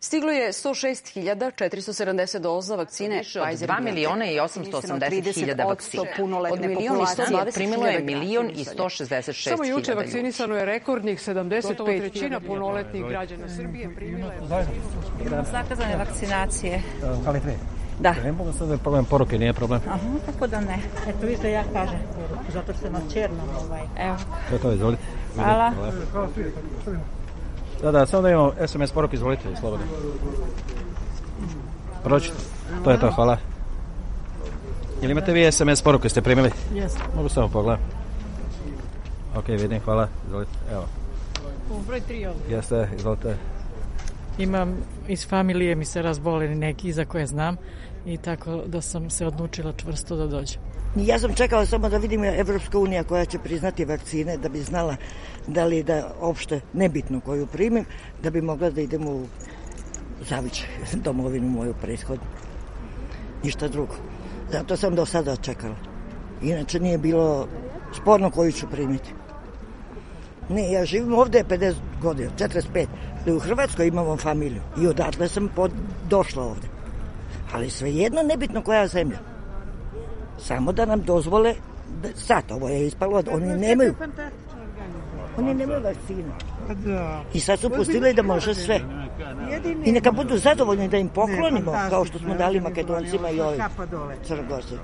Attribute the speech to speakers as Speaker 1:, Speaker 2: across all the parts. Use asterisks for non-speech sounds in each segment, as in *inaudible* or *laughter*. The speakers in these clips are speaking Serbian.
Speaker 1: Stiglo je 106.470 doza vakcine Pfizer.
Speaker 2: 2 miliona i 880 hiljada vakcina. Od miliona i 120 primilo je milion i 166 hiljada
Speaker 1: Samo juče vakcinisano je rekordnih 75 trećina punoletnih građana Srbije je...
Speaker 3: Zakazane vakcinacije.
Speaker 4: Kali tre?
Speaker 3: Da.
Speaker 4: Ne mogu sad da problem poruke, nije problem.
Speaker 3: Aha, kako da ne. Eto vi što ja kažem, zato što na černom ovaj. Evo.
Speaker 4: To je to, izvolite.
Speaker 3: Hvala.
Speaker 4: Da, da, samo da imamo SMS poruku, izvolite, slobodno. Pročite. To je to, hvala. Ili imate vi SMS poruku, jeste primili?
Speaker 3: Jesam.
Speaker 4: Mogu samo pogledati. Ok, vidim, hvala. Izvolite, evo.
Speaker 3: U broj tri ovdje.
Speaker 4: Jeste, izvolite.
Speaker 3: Imam iz familije mi se razboleli neki za koje znam i tako da sam se odlučila čvrsto da dođem.
Speaker 5: Ja sam čekala samo da vidim Evropska unija koja će priznati vakcine da bi znala da li da opšte nebitno koju primim da bi mogla da idem u Zavić, *laughs* domovinu moju prethodnu. Ništa drugo. Zato sam do sada čekala. Inače nije bilo sporno koju ću primiti. Ne, ja živim ovde 50 godina, 45. Da u Hrvatskoj imamo familiju i odatle sam pod, došla ovde. Ali svejedno nebitno koja zemlja. Samo da nam dozvole, da, sad ovo je ispalo, oni nemaju. Oni nemaju vakcinu. I sad su pustili da može sve. I neka budu zadovoljni da im poklonimo, kao što smo dali makedoncima i ovim crnogorcima.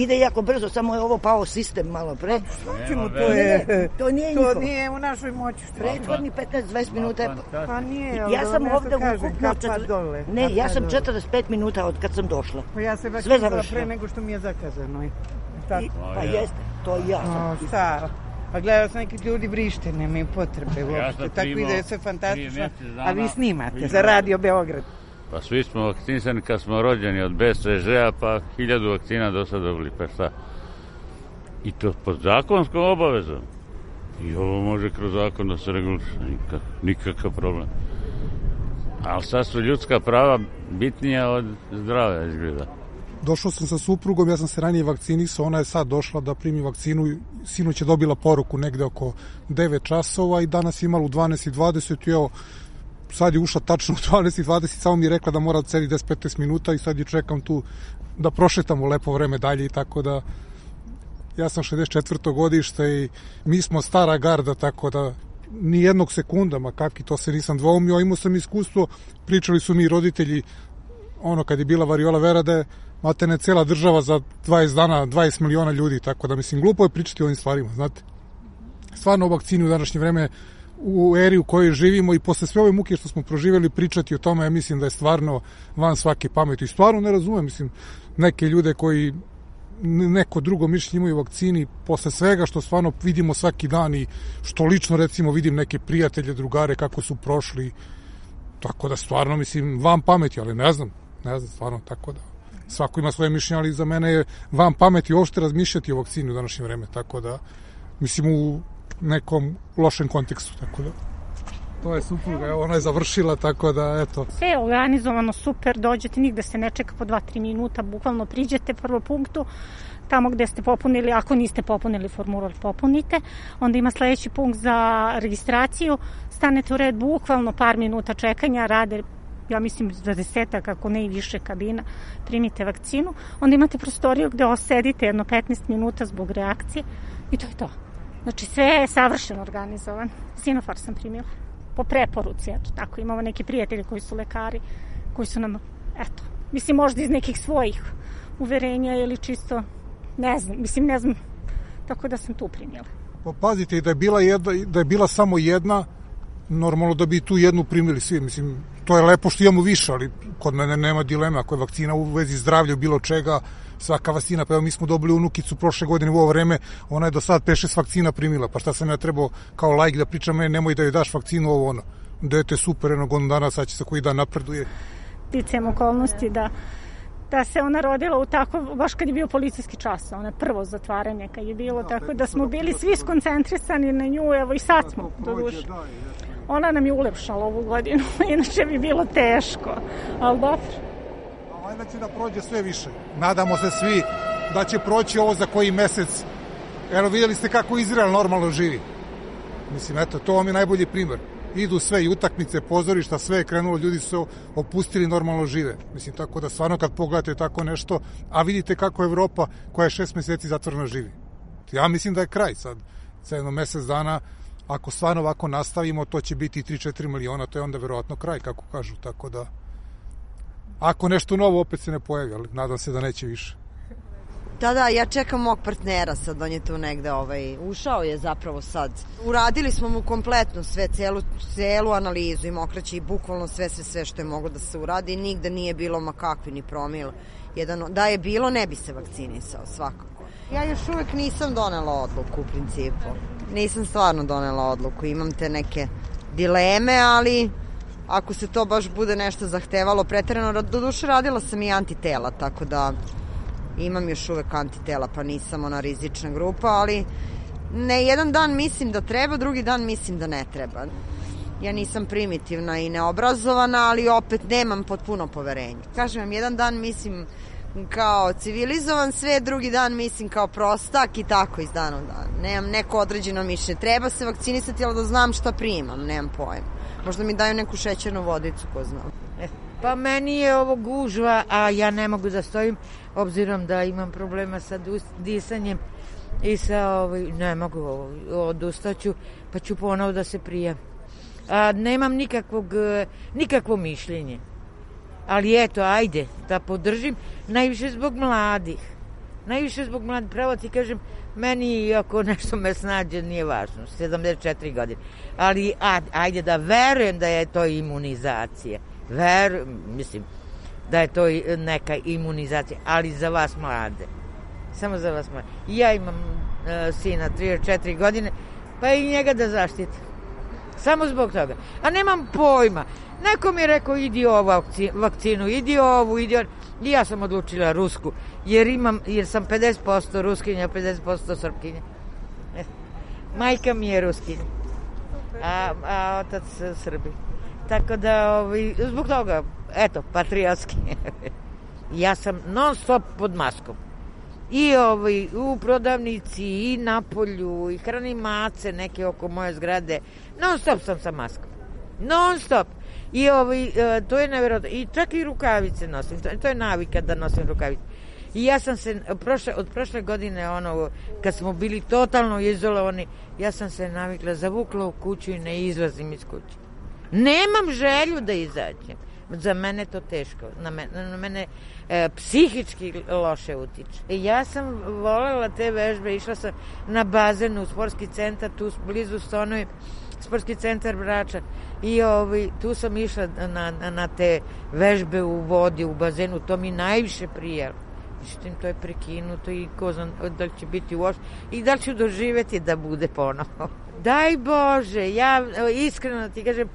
Speaker 5: Ide jako brzo, samo je ovo pao sistem malo pre.
Speaker 6: Čemu to je?
Speaker 5: To nije
Speaker 6: To
Speaker 5: njihovo.
Speaker 6: nije u našoj moći.
Speaker 5: Prethodni 15-20 minuta je...
Speaker 6: Pa nije,
Speaker 5: Ja sam ovde
Speaker 6: što
Speaker 5: ukupno...
Speaker 6: kapa
Speaker 5: četir-
Speaker 6: dole,
Speaker 5: Ne, ja sam
Speaker 6: dole.
Speaker 5: 45 minuta od kad sam došla.
Speaker 6: Pa ja se
Speaker 5: Sve
Speaker 6: vakcinisala
Speaker 5: završeno.
Speaker 6: pre nego što mi je zakazano. i- Tako.
Speaker 5: I- Pa jeste, to i ja
Speaker 6: O,
Speaker 5: sam.
Speaker 6: šta? Pa gledala sam neki ljudi vrište, nemaju potrebe uopšte.
Speaker 7: sam
Speaker 6: Tako ide sve fantastično. A vi snimate za Radio Beograd.
Speaker 7: Pa svi smo vakcinisani kad smo rođeni od BCŽ-a, pa hiljadu vakcina do sada dobili, pa šta? I to pod zakonskom obavezom. I ovo može kroz zakon da se reguliše, nikak, nikakav problem. Ali sad su ljudska prava bitnija od zdravlja izgleda.
Speaker 8: Došao sam sa suprugom, ja sam se ranije vakcinisao, ona je sad došla da primi vakcinu, sinoć je dobila poruku negde oko 9 časova i danas je imala u 12.20 i evo, sad je ušla tačno u 12.20, samo mi je rekla da mora da sedi 10-15 minuta i sad je čekam tu da prošetamo lepo vreme dalje i tako da ja sam 64. godište i mi smo stara garda, tako da ni jednog sekunda, ma kakvi, to se nisam dvoumio, imao sam iskustvo, pričali su mi roditelji ono kad je bila variola vera da je matene cela država za 20 dana 20 miliona ljudi, tako da mislim glupo je pričati o ovim stvarima, znate. Stvarno o vakcini u današnje vreme u eri u kojoj živimo i posle sve ove muke što smo proživjeli pričati o tome, ja mislim da je stvarno van svake pameti. I stvarno ne razumem, mislim, neke ljude koji neko drugo mišljenje imaju vakcini posle svega što stvarno vidimo svaki dan i što lično recimo vidim neke prijatelje, drugare kako su prošli tako da stvarno mislim van pameti, ali ne znam, ne znam stvarno tako da svako ima svoje mišljenje, ali za mene je van pameti uopšte razmišljati o vakcini u današnje vreme, tako da mislim u nekom lošem kontekstu, tako da to je supruga, evo ona je završila, tako da eto,
Speaker 9: Sve je organizovano super, dođete, nigde se ne čeka po 2-3 minuta, bukvalno priđete prvo punktu, tamo gde ste popunili, ako niste popunili formular, popunite. Onda ima sledeći punkt za registraciju, stanete u red, bukvalno par minuta čekanja, rade ja mislim za desetak, ako ne i više kabina, primite vakcinu. Onda imate prostoriju gde osedite jedno 15 minuta zbog reakcije i to je to. Znači sve je savršeno organizovan. Sinofar sam primila po preporuci, eto tako. Imamo neki prijatelji koji su lekari, koji su nam, eto, Mislim, možda iz nekih svojih uverenja ili čisto, ne znam, mislim, ne znam, tako da sam tu primjela.
Speaker 8: Pa pazite, da je bila, jedna, da je bila samo jedna, normalno da bi tu jednu primili svi. Mislim, to je lepo što imamo više, ali kod mene nema dileme. Ako je vakcina u vezi zdravlja bilo čega, svaka vakcina, pa evo mi smo dobili unukicu prošle godine u ovo vreme, ona je do sad 5-6 vakcina primila, pa šta sam ja trebao kao lajk da pričam, e, nemoj da joj daš vakcinu ovo ono. Dete super, jednog godinu dana, sad će se koji dan napreduje.
Speaker 9: Ticam okolnosti da da se ona rodila u tako, baš kad je bio policijski čas, ona prvo zatvaranje kad je bilo, tako da smo bili svi skoncentrisani na nju, evo i sad smo, do duše. Ona nam je ulepšala ovu godinu, *laughs* inače bi bilo teško, ali dobro.
Speaker 8: Valjda će da prođe sve više. Nadamo se svi da će proći ovo za koji mesec. Evo vidjeli ste kako Izrael normalno živi. Mislim, eto, to vam je najbolji primer. Idu sve i utakmice, pozorišta, sve je krenulo, ljudi su opustili, normalno žive. Mislim, tako da stvarno kad pogledate tako nešto, a vidite kako Evropa, koja je šest meseci zatvorena, živi. Ja mislim da je kraj sad. Za jedno mesec dana, ako stvarno ovako nastavimo, to će biti 3-4 miliona, to je onda verovatno kraj, kako kažu. Tako da, ako nešto novo opet se ne pojavi, ali nadam se da neće više.
Speaker 10: Da, da, ja čekam mog partnera sad, on je tu negde, ovaj, ušao je zapravo sad. Uradili smo mu kompletno sve, celu, celu analizu i mokraći i bukvalno sve, sve, sve što je moglo da se uradi. Nigde nije bilo ma kakvi ni promil. Jedan, da je bilo, ne bi se vakcinisao, svakako. Ja još uvek nisam donela odluku u principu. Nisam stvarno donela odluku. Imam te neke dileme, ali ako se to baš bude nešto zahtevalo preterano, do duše radila sam i antitela, tako da imam još uvek antitela, pa nisam ona rizična grupa, ali ne jedan dan mislim da treba, drugi dan mislim da ne treba. Ja nisam primitivna i neobrazovana, ali opet nemam potpuno poverenje. Kažem vam, jedan dan mislim kao civilizovan sve, drugi dan mislim kao prostak i tako iz dana u dan. Nemam neko određeno mišljenje. Treba se vakcinisati, ali da znam šta primam, nemam pojma. Možda mi daju neku šećernu vodicu, ko zna.
Speaker 11: E, pa meni je ovo gužva, a ja ne mogu da stojim, obzirom da imam problema sa disanjem i sa, ovaj, ne mogu, odustaću, pa ću ponovo da se prijem. A, nemam nikakvog, nikakvo mišljenje. Ali eto, ajde, da podržim, najviše zbog mladih. Najviše zbog mladih, pravo ti kažem, meni ako nešto me snađe nije važno, 74 godine. Ali a, ajde da verujem da je to imunizacija. Ver, mislim, da je to neka imunizacija, ali za vas mlade. Samo za vas mlade. Ja imam uh, sina 34 godine, pa i njega da zaštitim. Samo zbog toga. A nemam pojma. Neko mi je rekao, idi ovu vakcinu, idi ovu, idi ovu. Ja sam odlučila rusku, jer, imam, jer sam 50% ruskinja, 50% srpkinja. E, majka mi je ruskinja, a, a otac Srbi. Tako da, ovaj, zbog toga, eto, patriotski. *laughs* ja sam non stop pod maskom. I ovaj, u prodavnici, i na polju, i hranim mace neke oko moje zgrade. Non stop sam sa maskom. Non stop. I ovaj, e, to je nevjerojatno. I čak i rukavice nosim. To je navika da nosim rukavice. I ja sam se, prošle, od prošle godine, ono, kad smo bili totalno izolovani, ja sam se navikla, zavukla u kuću i ne izlazim iz kuće. Nemam želju da izađem. Za mene to teško. Na mene, na mene e, psihički loše utiče. I ja sam volela te vežbe, išla sam na bazen u sportski centar, tu blizu stonujem sportski centar Brača i ovaj, tu sam išla na, na te vežbe u vodi, u bazenu, to mi najviše prijelo. Međutim, to je prekinuto i ko zna da li će biti uopšte i da li ću doživeti da bude ponovo. *laughs* Daj Bože, ja iskreno ti kažem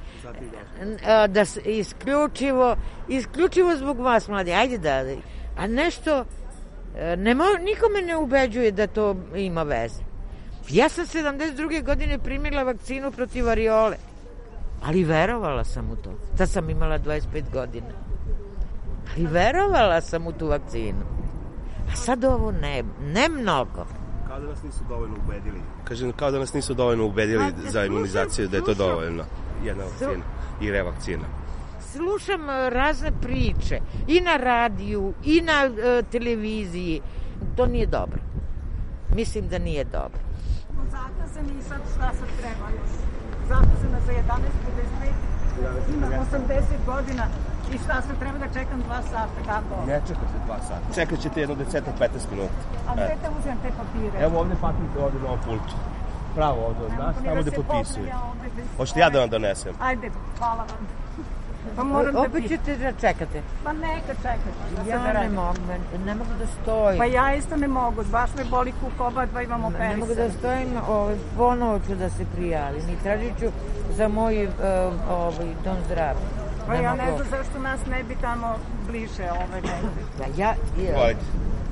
Speaker 11: da isključivo, isključivo zbog vas mladi, ajde da, a nešto, ne mo, nikome ne ubeđuje da to ima veze. Ja sam 72. godine primila vakcinu protiv variole, ali verovala sam u to. Tad sam imala 25 godina. Ali verovala sam u tu vakcinu. A sad ovo ne, ne mnogo.
Speaker 12: Kao da nas nisu dovoljno ubedili. Kažem, kao da nas nisu dovoljno ubedili A, za imunizaciju, slušam, da je to dovoljno. Jedna vakcina i revakcina.
Speaker 11: Slušam e, razne priče i na radiju i na uh, televiziji. To nije dobro. Mislim da nije dobro
Speaker 13: zakazani i sad šta sad treba još? Zakazana za 11.55, imam 80 godina, I šta se treba da čekam dva sata, kako?
Speaker 12: Ne čekate dva sata. Čekat ćete jedno desetak, 15 minuta.
Speaker 13: A gde da uzem te papire?
Speaker 12: Evo ovde papirite ovde na ovom pultu. Pravo ovde od nas, tamo gde potpisuje. Hoćete ja da vam donesem?
Speaker 13: Ajde, hvala vam.
Speaker 11: Pa moram da opet ćete da čekate.
Speaker 13: Pa neka čekate. Da
Speaker 11: ja ne mogu, ne mogu da stojim.
Speaker 13: Pa ja isto ne mogu, baš me boli kuk, oba dva imamo penis.
Speaker 11: Ne mogu da stojim, ovaj, ponovo ću da se prijavim i tražit ću za moj uh, ovaj, dom zdravlja.
Speaker 13: Pa ne ja mogu. ne znam zašto nas ne bi tamo bliže ove negde.
Speaker 11: Da
Speaker 12: ja... Ajde.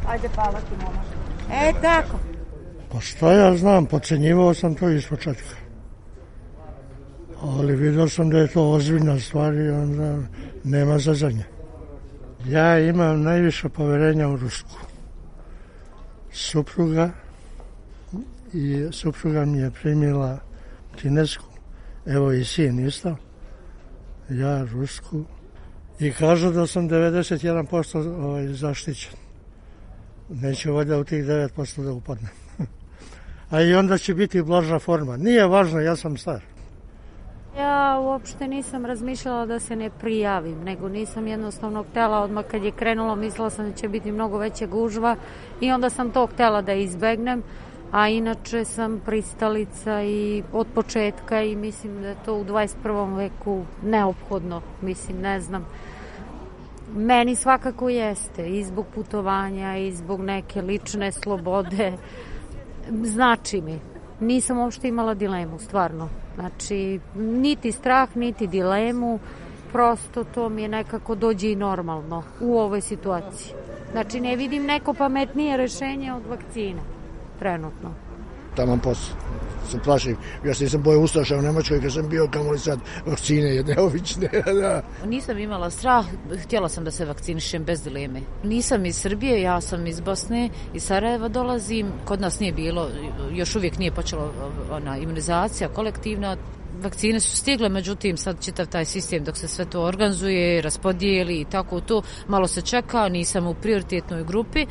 Speaker 13: Ajde, hvala ti, momaš.
Speaker 11: E, tako.
Speaker 14: Pa šta ja znam, pocenjivao sam to iz početka ali vidio sam da je to ozbiljna stvar i onda nema zazanja. Ja imam najviše poverenja u Rusku. Supruga i supruga mi je primila kinesku, evo i sin isto, ja rusku i kažu da sam 91% ovaj, zaštićen. Neću valjda u tih 9% da upadnem. *laughs* A i onda će biti blaža forma. Nije važno, ja sam star.
Speaker 15: Ja uopšte nisam razmišljala da se ne prijavim, nego nisam jednostavno htela, odmah kad je krenulo mislila sam da će biti mnogo veća gužva i onda sam to htela da izbegnem, a inače sam pristalica i od početka i mislim da je to u 21. veku neophodno, mislim, ne znam. Meni svakako jeste, i zbog putovanja, i zbog neke lične slobode, znači mi. Nisam uopšte imala dilemu, stvarno. Znači, niti strah, niti dilemu, prosto to mi je nekako dođe i normalno u ovoj situaciji. Znači, ne vidim neko pametnije rešenje od vakcine, trenutno.
Speaker 14: Taman posao se plašim. Ja se nisam boje Ustaša u Nemačkoj kad sam bio, kamo li sad vakcine jedne obične. *laughs* da.
Speaker 16: Nisam imala strah, htjela sam da se vakcinišem bez dileme. Nisam iz Srbije, ja sam iz Bosne, iz Sarajeva dolazim. Kod nas nije bilo, još uvijek nije počela ona imunizacija kolektivna, vakcine su stigle, međutim sad čitav taj sistem dok se sve to organizuje, raspodijeli i tako to, malo se čeka, nisam u prioritetnoj grupi,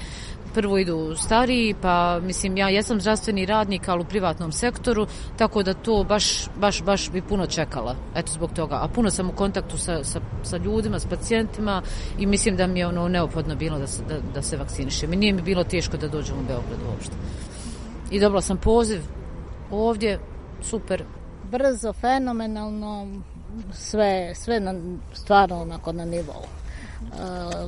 Speaker 16: prvo idu stariji, pa mislim ja jesam zdravstveni radnik, ali u privatnom sektoru, tako da to baš, baš, baš bi puno čekala, eto zbog toga. A puno sam u kontaktu sa, sa, sa ljudima, s pacijentima i mislim da mi je ono neophodno bilo da se, da, da se vakcinišem. I nije mi bilo teško da dođem u Beograd uopšte. I dobila sam poziv ovdje, super.
Speaker 17: Brzo, fenomenalno, sve, sve na, stvarno onako na nivou.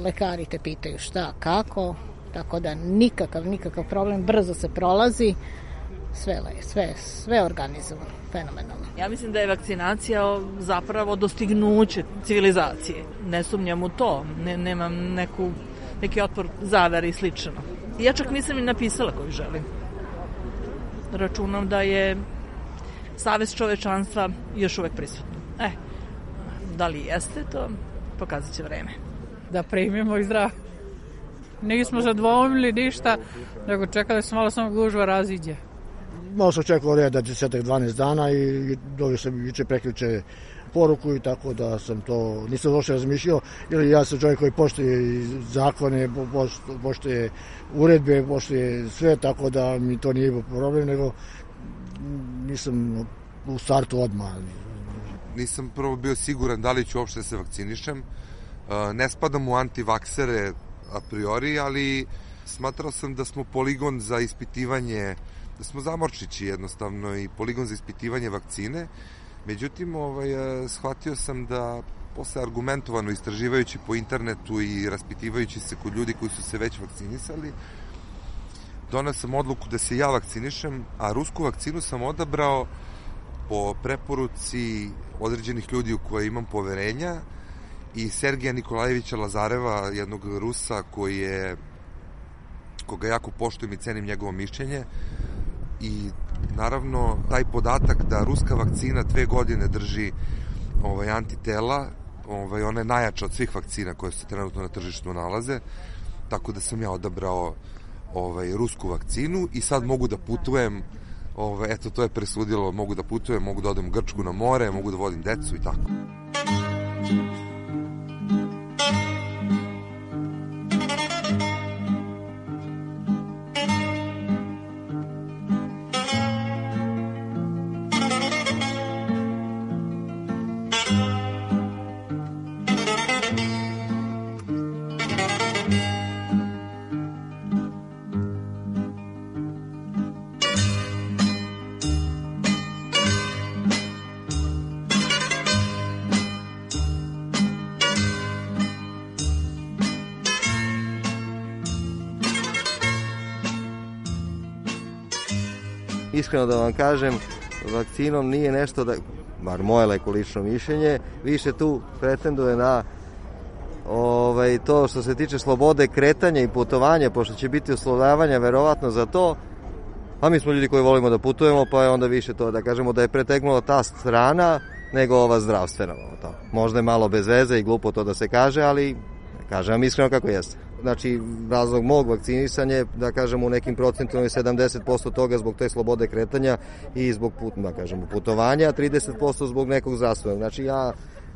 Speaker 17: lekari te pitaju šta, kako, tako da nikakav, nikakav problem, brzo se prolazi, sve, sve, sve organizovano, fenomenalno.
Speaker 18: Ja mislim da je vakcinacija zapravo dostignuće civilizacije. Ne sumnjam u to, ne, nemam neku, neki otpor zavere i slično. Ja čak nisam ni napisala koju želim. Računam da je savest čovečanstva još uvek prisutno. E, da li jeste to, pokazat će vreme.
Speaker 3: Da primimo i zdravo. Nismo zadvomili ništa, nego čekali smo malo samo gužva raziđe.
Speaker 14: Malo sam čekao reda 10-12 dana i dobio sam juče preključe poruku i tako da sam to nisam došao razmišljao jer ja sam čovjek koji poštuje zakone, poštuje uredbe, poštuje sve tako da mi to nije problem nego nisam u startu odmah.
Speaker 19: Nisam prvo bio siguran da li ću uopšte da se vakcinišem. Ne spadam u antivaksere a priori, ali smatrao sam da smo poligon za ispitivanje, da smo zamorčići jednostavno i poligon za ispitivanje vakcine. Međutim, ovaj, e, shvatio sam da posle argumentovano istraživajući po internetu i raspitivajući se kod ljudi koji su se već vakcinisali, donao sam odluku da se ja vakcinišem, a rusku vakcinu sam odabrao po preporuci određenih ljudi u koje imam poverenja, i Sergeja Nikolajevića Lazareva, jednog Rusa koji je koga jako poštujem i cenim njegovo mišljenje. I naravno taj podatak da ruska vakcina dve godine drži ovaj, antitela, ovaj, ona je najjača od svih vakcina koje se trenutno na tržištu nalaze, tako da sam ja odabrao ovaj, rusku vakcinu i sad mogu da putujem ovaj, eto to je presudilo, mogu da putujem, mogu da odem u Grčku na more, mogu da vodim decu i tako.
Speaker 20: Iskreno da vam kažem, vakcinom nije nešto da, bar moje leko lično mišljenje, više tu pretenduje na ovaj, to što se tiče slobode kretanja i putovanja, pošto će biti oslovljavanja verovatno za to, a mi smo ljudi koji volimo da putujemo, pa je onda više to da kažemo da je pretegnula ta strana nego ova zdravstvena. To. Možda je malo bez veze i glupo to da se kaže, ali kažem vam iskreno kako jeste. Znači, razlog mog vakcinisanja da kažemo, u nekim procentima je 70% toga zbog te slobode kretanja i zbog put, da kažemo, putovanja, a 30% zbog nekog zdravstvenog. Znači, ja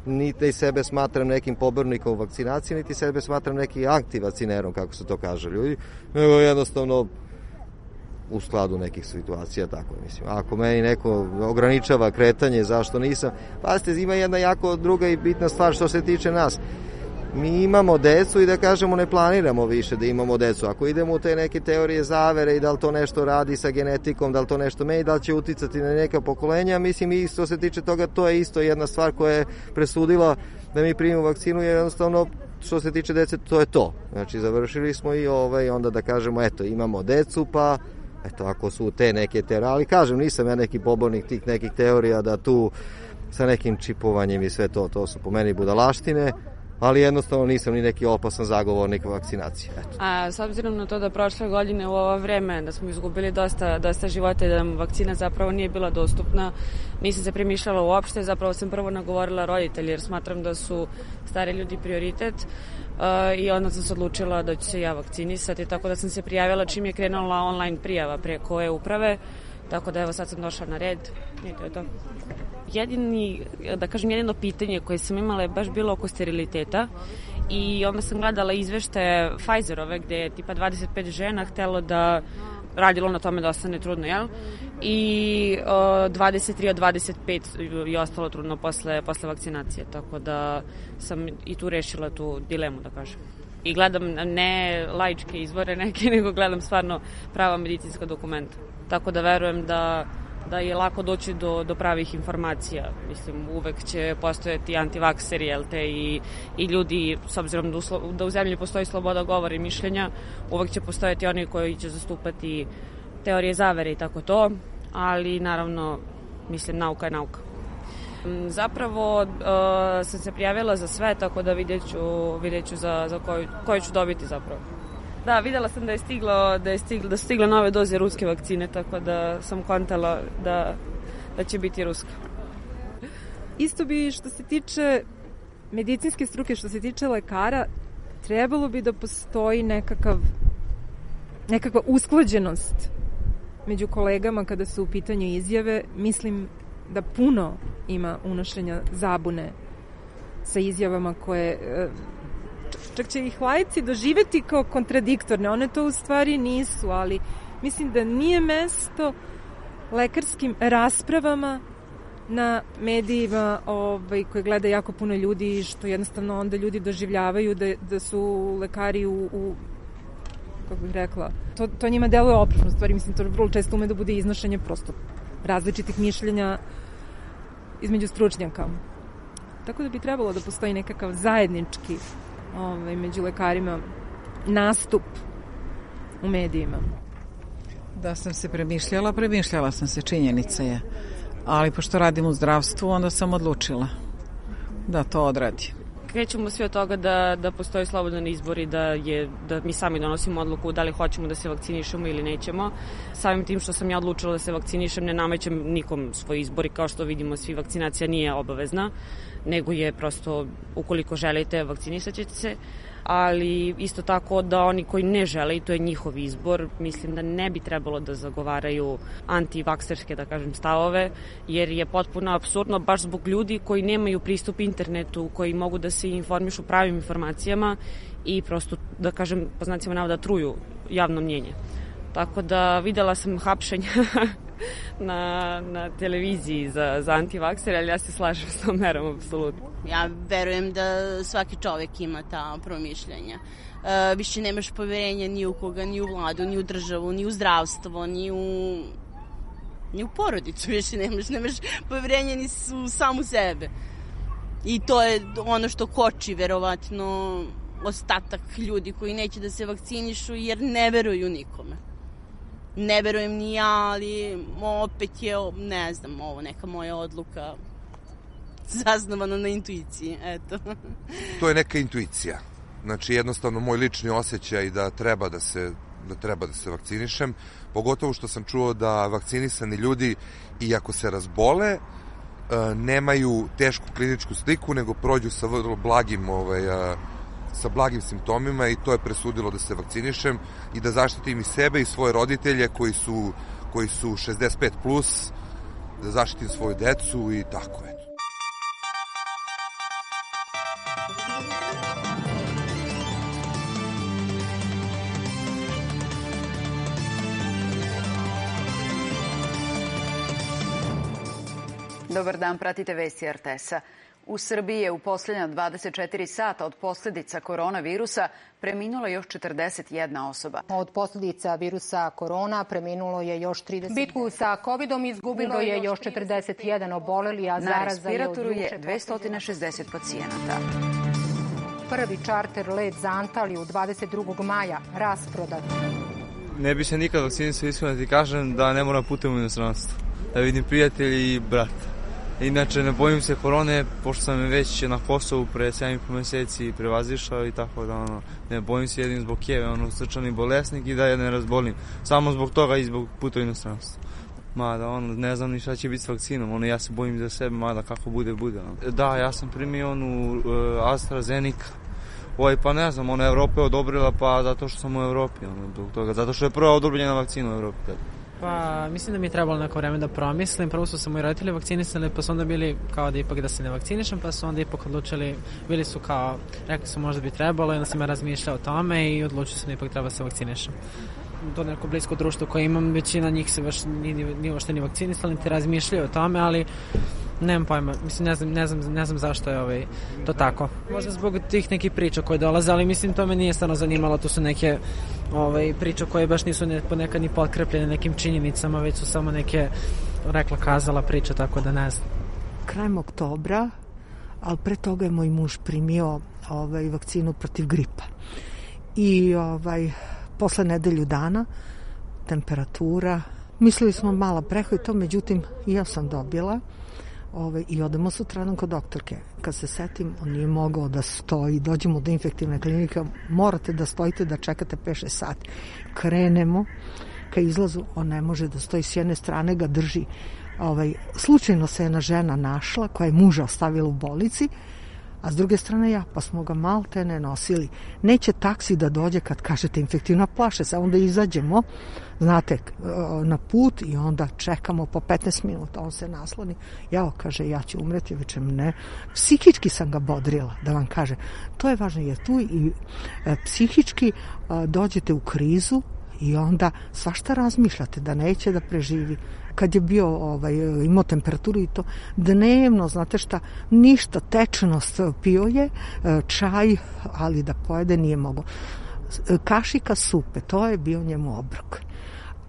Speaker 20: niti sebe smatram nekim pobornikom vakcinacije, niti sebe smatram nekim antivacinerom, kako se to kaže ljudi, nego jednostavno u skladu nekih situacija, tako mislim. Ako meni neko ograničava kretanje, zašto nisam? Pazite, ima jedna jako druga i bitna stvar što se tiče nas. Mi imamo decu i da kažemo ne planiramo više da imamo decu. Ako idemo u te neke teorije zavere i da li to nešto radi sa genetikom, da li to nešto meni, da li će uticati na neka pokolenja, mislim i što se tiče toga, to je isto jedna stvar koja je presudila da mi primimo vakcinu, jer jednostavno što se tiče dece, to je to. Znači, završili smo i ovaj, onda da kažemo, eto, imamo decu, pa eto, ako su te neke teorije, ali kažem, nisam ja neki pobornik tih nekih teorija da tu sa nekim čipovanjem i sve to, to su po meni budalaštine, ali jednostavno nisam ni neki opasan zagovornik vakcinacije. Eto.
Speaker 21: A s obzirom na to da prošle godine u ovo vreme da smo izgubili dosta, dosta života i da nam vakcina zapravo nije bila dostupna, nisam se premišljala uopšte, zapravo sam prvo nagovorila roditelji jer smatram da su stari ljudi prioritet uh, i onda sam se odlučila da ću se ja vakcinisati, tako da sam se prijavila čim je krenula online prijava preko e-uprave, tako da evo sad sam došla na red i to je to jedini, da kažem, jedino pitanje koje sam imala je baš bilo oko steriliteta i onda sam gledala izvešte Pfizerove gde je tipa 25 žena htelo da radilo na tome da ostane trudno, jel? I o, 23 od 25 je ostalo trudno posle, posle vakcinacije, tako da sam i tu rešila tu dilemu, da kažem. I gledam ne laičke izvore neke, *laughs* nego gledam stvarno prava medicinska dokumenta. Tako da verujem da da je lako doći do, do pravih informacija. Mislim, uvek će postojati antivakseri, jel te, i, i ljudi, s obzirom da u, da u zemlji postoji sloboda govora i mišljenja, uvek će postojati oni koji će zastupati teorije zavere i tako to, ali naravno, mislim, nauka je nauka. Mm, zapravo uh, sam se prijavila za sve, tako da vidjet ću, vidjet ću za, za koju, koju ću dobiti zapravo. Da, videla sam da je stiglo, da je stiglo, da su stigle nove doze ruske vakcine, tako da sam kontala da, da će biti ruska.
Speaker 22: Isto bi što se tiče medicinske struke, što se tiče lekara, trebalo bi da postoji nekakav nekakva usklađenost među kolegama kada su u pitanju izjave. Mislim da puno ima unošenja zabune sa izjavama koje čak će ih lajci doživeti kao kontradiktorne. One to u stvari nisu, ali mislim da nije mesto lekarskim raspravama na medijima ovaj, koje gleda jako puno ljudi što jednostavno onda ljudi doživljavaju da, da su lekari u, u kako bih rekla, to, to njima deluje oprešno stvari, mislim, to vrlo često ume da bude iznošenje prosto različitih mišljenja između stručnjaka. Tako da bi trebalo da postoji nekakav zajednički ovaj, među lekarima nastup u medijima?
Speaker 23: Da sam se premišljala, premišljala sam se, činjenica je. Ali pošto radim u zdravstvu, onda sam odlučila da to odradim.
Speaker 21: Krećemo svi od toga da, da postoji slobodan izbor i da, je, da mi sami donosimo odluku da li hoćemo da se vakcinišemo ili nećemo. Samim tim što sam ja odlučila da se vakcinišem, ne namećem nikom svoj izbor i kao što vidimo, svi vakcinacija nije obavezna nego je prosto ukoliko želite vakcinisat ćete se ali isto tako da oni koji ne žele i to je njihov izbor, mislim da ne bi trebalo da zagovaraju antivakserske, da kažem, stavove, jer je potpuno absurdno baš zbog ljudi koji nemaju pristup internetu, koji mogu da se informišu pravim informacijama i prosto, da kažem, po znacima navoda truju javno mnjenje. Tako da videla sam hapšenja *laughs* na, na televiziji za, za antivakser, ali ja se slažem s tom merom, apsolutno.
Speaker 24: Ja verujem da svaki čovek ima ta promišljanja. E, više nemaš poverenja ni u koga, ni u vladu, ni u državu, ni u zdravstvo, ni u ni u porodicu *laughs* više nemaš, nemaš poverenja ni u samu sebe. I to je ono što koči verovatno ostatak ljudi koji neće da se vakcinišu jer ne veruju nikome. Ne verujem ni ja, ali opet je, ne znam, ovo neka moja odluka zasnovana na intuiciji, eto.
Speaker 19: to je neka intuicija. Znači, jednostavno, moj lični osjećaj da treba da se da treba da se vakcinišem, pogotovo što sam čuo da vakcinisani ljudi, iako se razbole, e, nemaju tešku kliničku sliku, nego prođu sa vrlo blagim ovaj, sa blagim simptomima i to je presudilo da se vakcinišem i da zaštitim i sebe i svoje roditelje koji su, koji su 65+, plus, da zaštitim svoju decu i tako je.
Speaker 25: Dobar dan, pratite vesti RTS-a. U Srbiji je u posljednja 24 sata od posljedica koronavirusa preminulo još 41 osoba.
Speaker 26: Od posljedica virusa korona preminulo je još 30.
Speaker 27: Bitku sa covidom izgubilo je još 41 oboleli, a zaraza
Speaker 25: je od je 260 pacijenata.
Speaker 27: Prvi čarter let za Antaliju 22. maja rasprodat.
Speaker 28: Ne bi se nikad vakcinisao iskreno da ti kažem da ne moram putem u inostranstvo. Da vidim prijatelji i brata. Inače, ne bojim se korone, pošto sam već na Kosovu pre 7,5 meseci prevazišao i tako da, ono, ne bojim se jedin zbog kjeve, ono, srčani bolesnik i da je ne razbolim. Samo zbog toga i zbog puta inostranstva. Mada, ono, ne znam ni šta će biti s vakcinom, ono, ja se bojim za sebe, mada kako bude, bude. Ono. Da, ja sam primio onu uh, AstraZeneca, Ovaj, pa ne znam, ona Evropa je odobrila, pa zato što sam u Evropi, ono, zbog toga, zato što je prva odobrenjena vakcina u Evropi. Tada.
Speaker 29: Pa, mislim da mi je trebalo neko vreme da promislim. Prvo su se moji roditelji vakcinisali, pa su onda bili kao da ipak da se ne vakcinišem, pa su onda ipak odlučili, bili su kao, rekli su možda bi trebalo, onda sam ja razmišljao o tome i odlučio sam da ipak treba da se vakcinišem to neko blisko društvo koje imam, većina njih se baš ni, ni, ni ni vakcinisali, niti razmišljaju o tome, ali nemam pojma, mislim, ne znam, ne znam, ne znam zašto je ovaj, to tako. Možda zbog tih nekih priča koje dolaze, ali mislim to me nije stvarno zanimalo, to su neke ovaj, priče koje baš nisu ne, ponekad ni potkrepljene nekim činjenicama, već su samo neke rekla kazala priča, tako da ne znam.
Speaker 30: Krajem oktobra, ali pre toga je moj muž primio ovaj, vakcinu protiv gripa. I ovaj, posle nedelju dana temperatura, mislili smo mala preho i to, međutim ja sam dobila Ove, I odemo sutradan kod doktorke. Kad se setim, on nije mogao da stoji. Dođemo do infektivne klinike, morate da stojite, da čekate 5-6 sati. Krenemo ka izlazu, on ne može da stoji s jedne strane, ga drži. Ovaj, slučajno se jedna žena našla koja je muža ostavila u bolici a s druge strane ja, pa smo ga malte ne nosili. Neće taksi da dođe kad kažete infektivna plaše, sa onda izađemo, znate, na put i onda čekamo po 15 minuta, on se nasloni, jao, kaže, ja ću umreti, večem ne. Psihički sam ga bodrila, da vam kaže. To je važno, jer tu i e, psihički e, dođete u krizu, i onda svašta razmišljate da neće da preživi kad je bio ovaj, imao temperaturu i to dnevno, znate šta, ništa, tečnost pio je, e, čaj, ali da pojede nije mogo. Kašika supe, to je bio njemu obrok.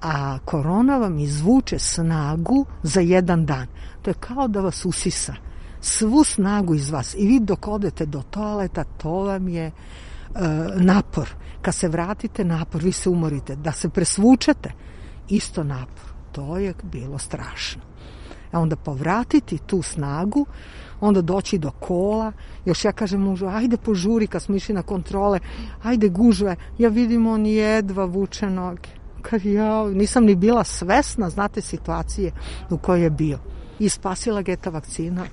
Speaker 30: A korona vam izvuče snagu za jedan dan. To je kao da vas usisa svu snagu iz vas i vi dok odete do toaleta, to vam je e, napor. Kad se vratite, napor, vi se umorite. Da se presvučete, isto napor to je bilo strašno. A onda povratiti tu snagu, onda doći do kola, još ja kažem mužu, ajde požuri kad smo išli na kontrole, ajde gužve, ja vidim on jedva vuče noge. Kad ja nisam ni bila svesna, znate, situacije u kojoj je bio i spasila ga je ta vakcina.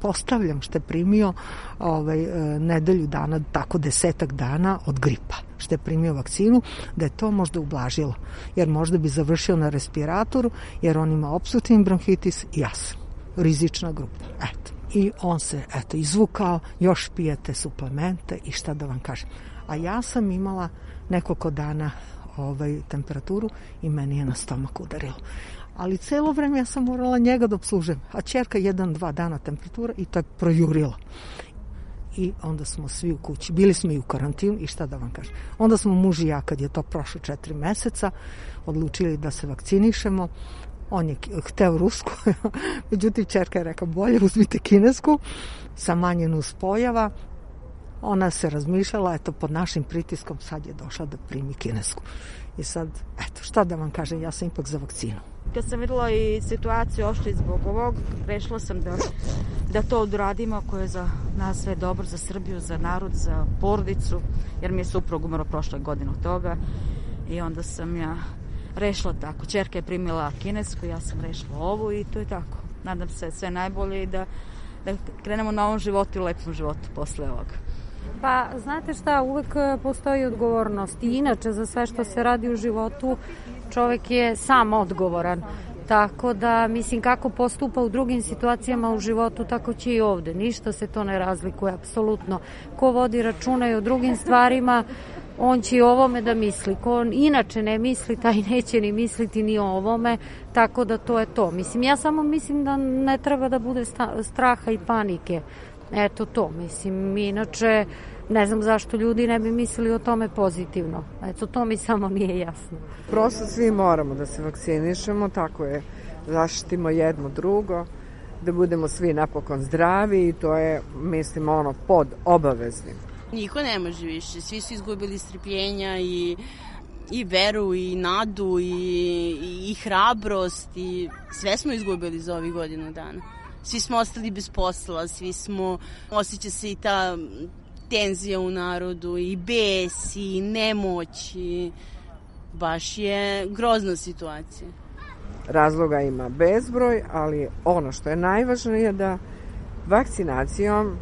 Speaker 30: Postavljam što je primio ovaj, e, nedelju dana, tako desetak dana od gripa što je primio vakcinu, da je to možda ublažilo. Jer možda bi završio na respiratoru, jer on ima obstruktivni bronhitis i ja sam rizična grupa. Eto. I on se, eto, izvukao, još pijete suplemente i šta da vam kažem. A ja sam imala nekoliko dana ovaj, temperaturu i meni je na stomak udarilo ali celo vreme ja sam morala njega da obslužem. A čerka jedan, dva dana temperatura i to je projurila. I onda smo svi u kući. Bili smo i u karantinu i šta da vam kažem. Onda smo muž i ja, kad je to prošlo četiri meseca, odlučili da se vakcinišemo. On je hteo rusku, *laughs* međutim čerka je rekao bolje uzmite kinesku sa manje nuspojava ona se razmišljala, eto, pod našim pritiskom sad je došla da primi kinesku. I sad, eto, šta da vam kažem, ja sam ipak za vakcinu.
Speaker 31: Kad sam videla i situaciju ošte zbog ovog, rešila sam da, da to odradimo ako je za nas sve dobro, za Srbiju, za narod, za porodicu, jer mi je suprug umro prošle godine od toga i onda sam ja rešila tako. Čerka je primila kinesku, ja sam rešila ovu i to je tako. Nadam se sve najbolje i da, da krenemo na ovom životu i lepom životu posle ovoga.
Speaker 15: Pa, znate šta, uvek postoji odgovornost i inače za sve što se radi u životu čovek je sam odgovoran. Tako da, mislim, kako postupa u drugim situacijama u životu, tako će i ovde. Ništa se to ne razlikuje, apsolutno. Ko vodi računa i o drugim stvarima, on će i ovome da misli. Ko inače ne misli, taj neće ni misliti ni o ovome, tako da to je to. Mislim, ja samo mislim da ne treba da bude straha i panike. Eto to, mislim, inače ne znam zašto ljudi ne bi mislili o tome pozitivno. Eto, to mi samo nije jasno.
Speaker 32: Prosto svi moramo da se vakcinišemo, tako je, zaštitimo jedno drugo, da budemo svi napokon zdravi i to je, mislim, ono, pod obaveznim.
Speaker 24: Niko ne može više, svi su izgubili strpljenja i i veru i nadu i, i, i hrabrost i sve smo izgubili za ovih godinu dana. Svi smo ostali bez posla, svi smo, osjeća se i ta tenzija u narodu i bes i nemoć i baš je grozna situacija.
Speaker 32: Razloga ima bezbroj, ali ono što je najvažnije je da vakcinacijom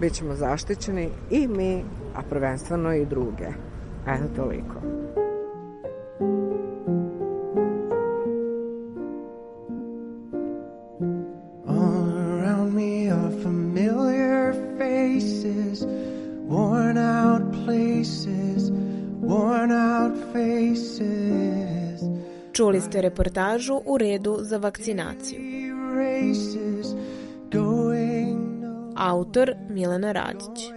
Speaker 32: bit ćemo zaštićeni i mi, a prvenstveno i druge. Eto toliko.
Speaker 33: Worn out places, worn out faces.
Speaker 34: Čuli ste reportažu u redu za vakcinaciju. Autor Milena Radić.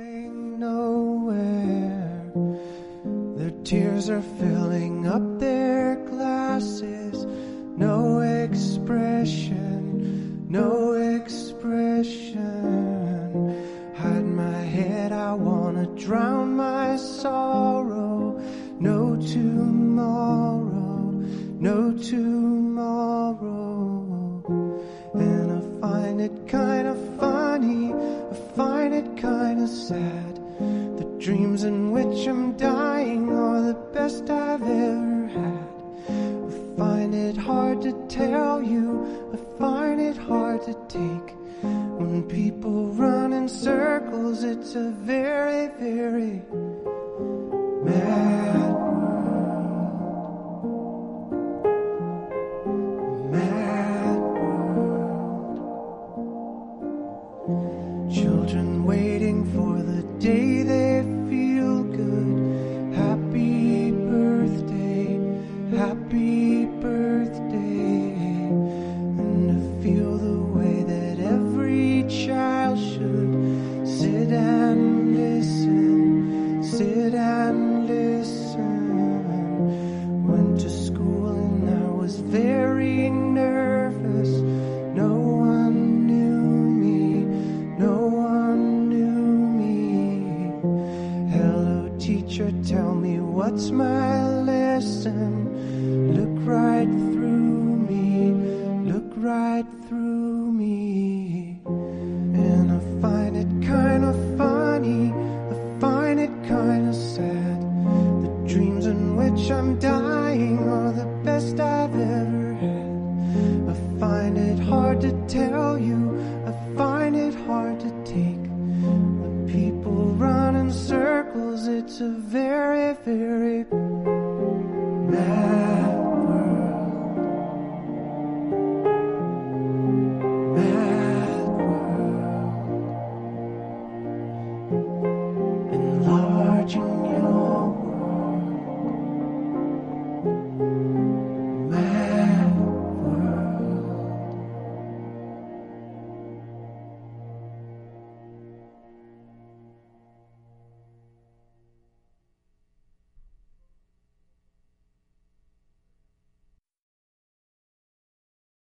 Speaker 33: Their tears are filling up their glasses. No expression, no expression. I wanna drown my sorrow. No tomorrow, no tomorrow. And I find it kind of funny, I find it kind of sad. The dreams in which I'm dying are the best I've ever had. I find it hard to tell you, I find it hard to take. When people run in circles, it's a very, very mad